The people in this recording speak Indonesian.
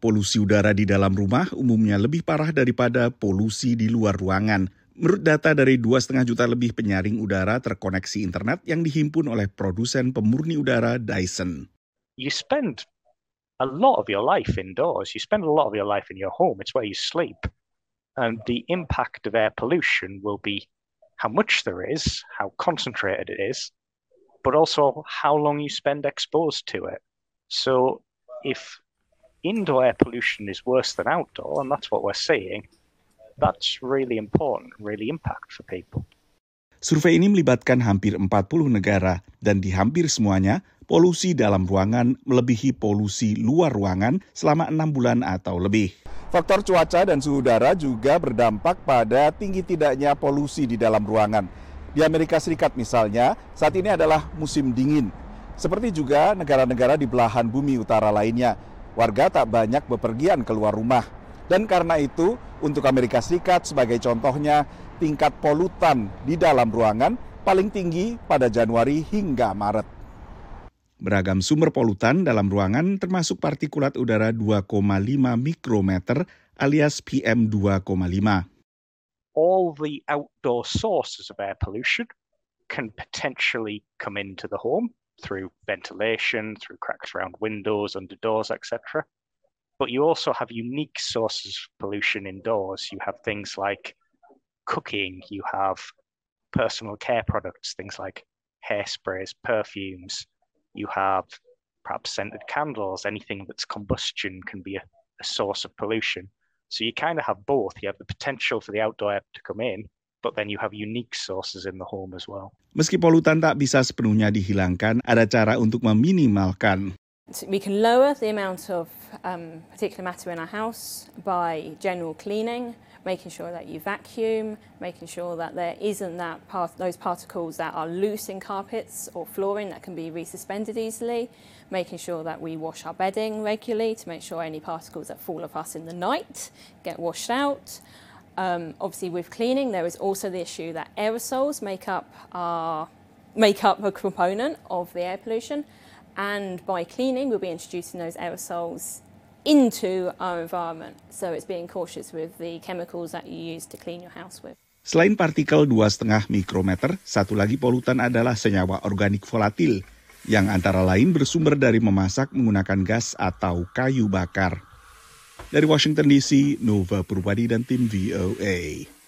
Polusi udara di dalam rumah umumnya lebih parah daripada polusi di luar ruangan. Menurut data dari 2,5 juta lebih penyaring udara terkoneksi internet yang dihimpun oleh produsen pemurni udara Dyson. You spend a lot of your life indoors. You spend a lot of your life in your home. It's where you sleep. And the impact of air pollution will be how much there is, how concentrated it is, but also how long you spend exposed to it. So if indoor air pollution is worse than outdoor, and that's what we're seeing, that's really important, really impact for people. Survei ini melibatkan hampir 40 negara dan di hampir semuanya polusi dalam ruangan melebihi polusi luar ruangan selama enam bulan atau lebih. Faktor cuaca dan suhu udara juga berdampak pada tinggi tidaknya polusi di dalam ruangan. Di Amerika Serikat misalnya, saat ini adalah musim dingin. Seperti juga negara-negara di belahan bumi utara lainnya warga tak banyak bepergian keluar rumah. Dan karena itu, untuk Amerika Serikat sebagai contohnya, tingkat polutan di dalam ruangan paling tinggi pada Januari hingga Maret. Beragam sumber polutan dalam ruangan termasuk partikulat udara 2,5 mikrometer alias PM 2,5. All the outdoor sources of air pollution can potentially come into the home through ventilation, through cracks around windows, under doors, etc. But you also have unique sources of pollution indoors. You have things like cooking, you have personal care products, things like hairsprays, perfumes. You have perhaps scented candles, anything that's combustion can be a, a source of pollution. So you kind of have both. You have the potential for the outdoor air to come in, but then you have unique sources in the home as well. Meski polutan tak bisa sepenuhnya dihilangkan, ada cara untuk meminimalkan. We can lower the amount of um, particulate matter in our house by general cleaning, making sure that you vacuum, making sure that there isn't that part, those particles that are loose in carpets or flooring that can be resuspended easily, making sure that we wash our bedding regularly to make sure any particles that fall off us in the night get washed out. Um, obviously, with cleaning, there is also the issue that aerosols make up our make up a component of the air pollution, and by cleaning, we'll be introducing those aerosols into our environment. So it's being cautious with the chemicals that you use to clean your house with. Selain partikel 2,5 mikrometer, satu lagi polutan adalah senyawa organik volatil yang antara lain bersumber dari memasak menggunakan gas atau kayu bakar. Dari Washington DC, Nova Purwadi dan tim VOA.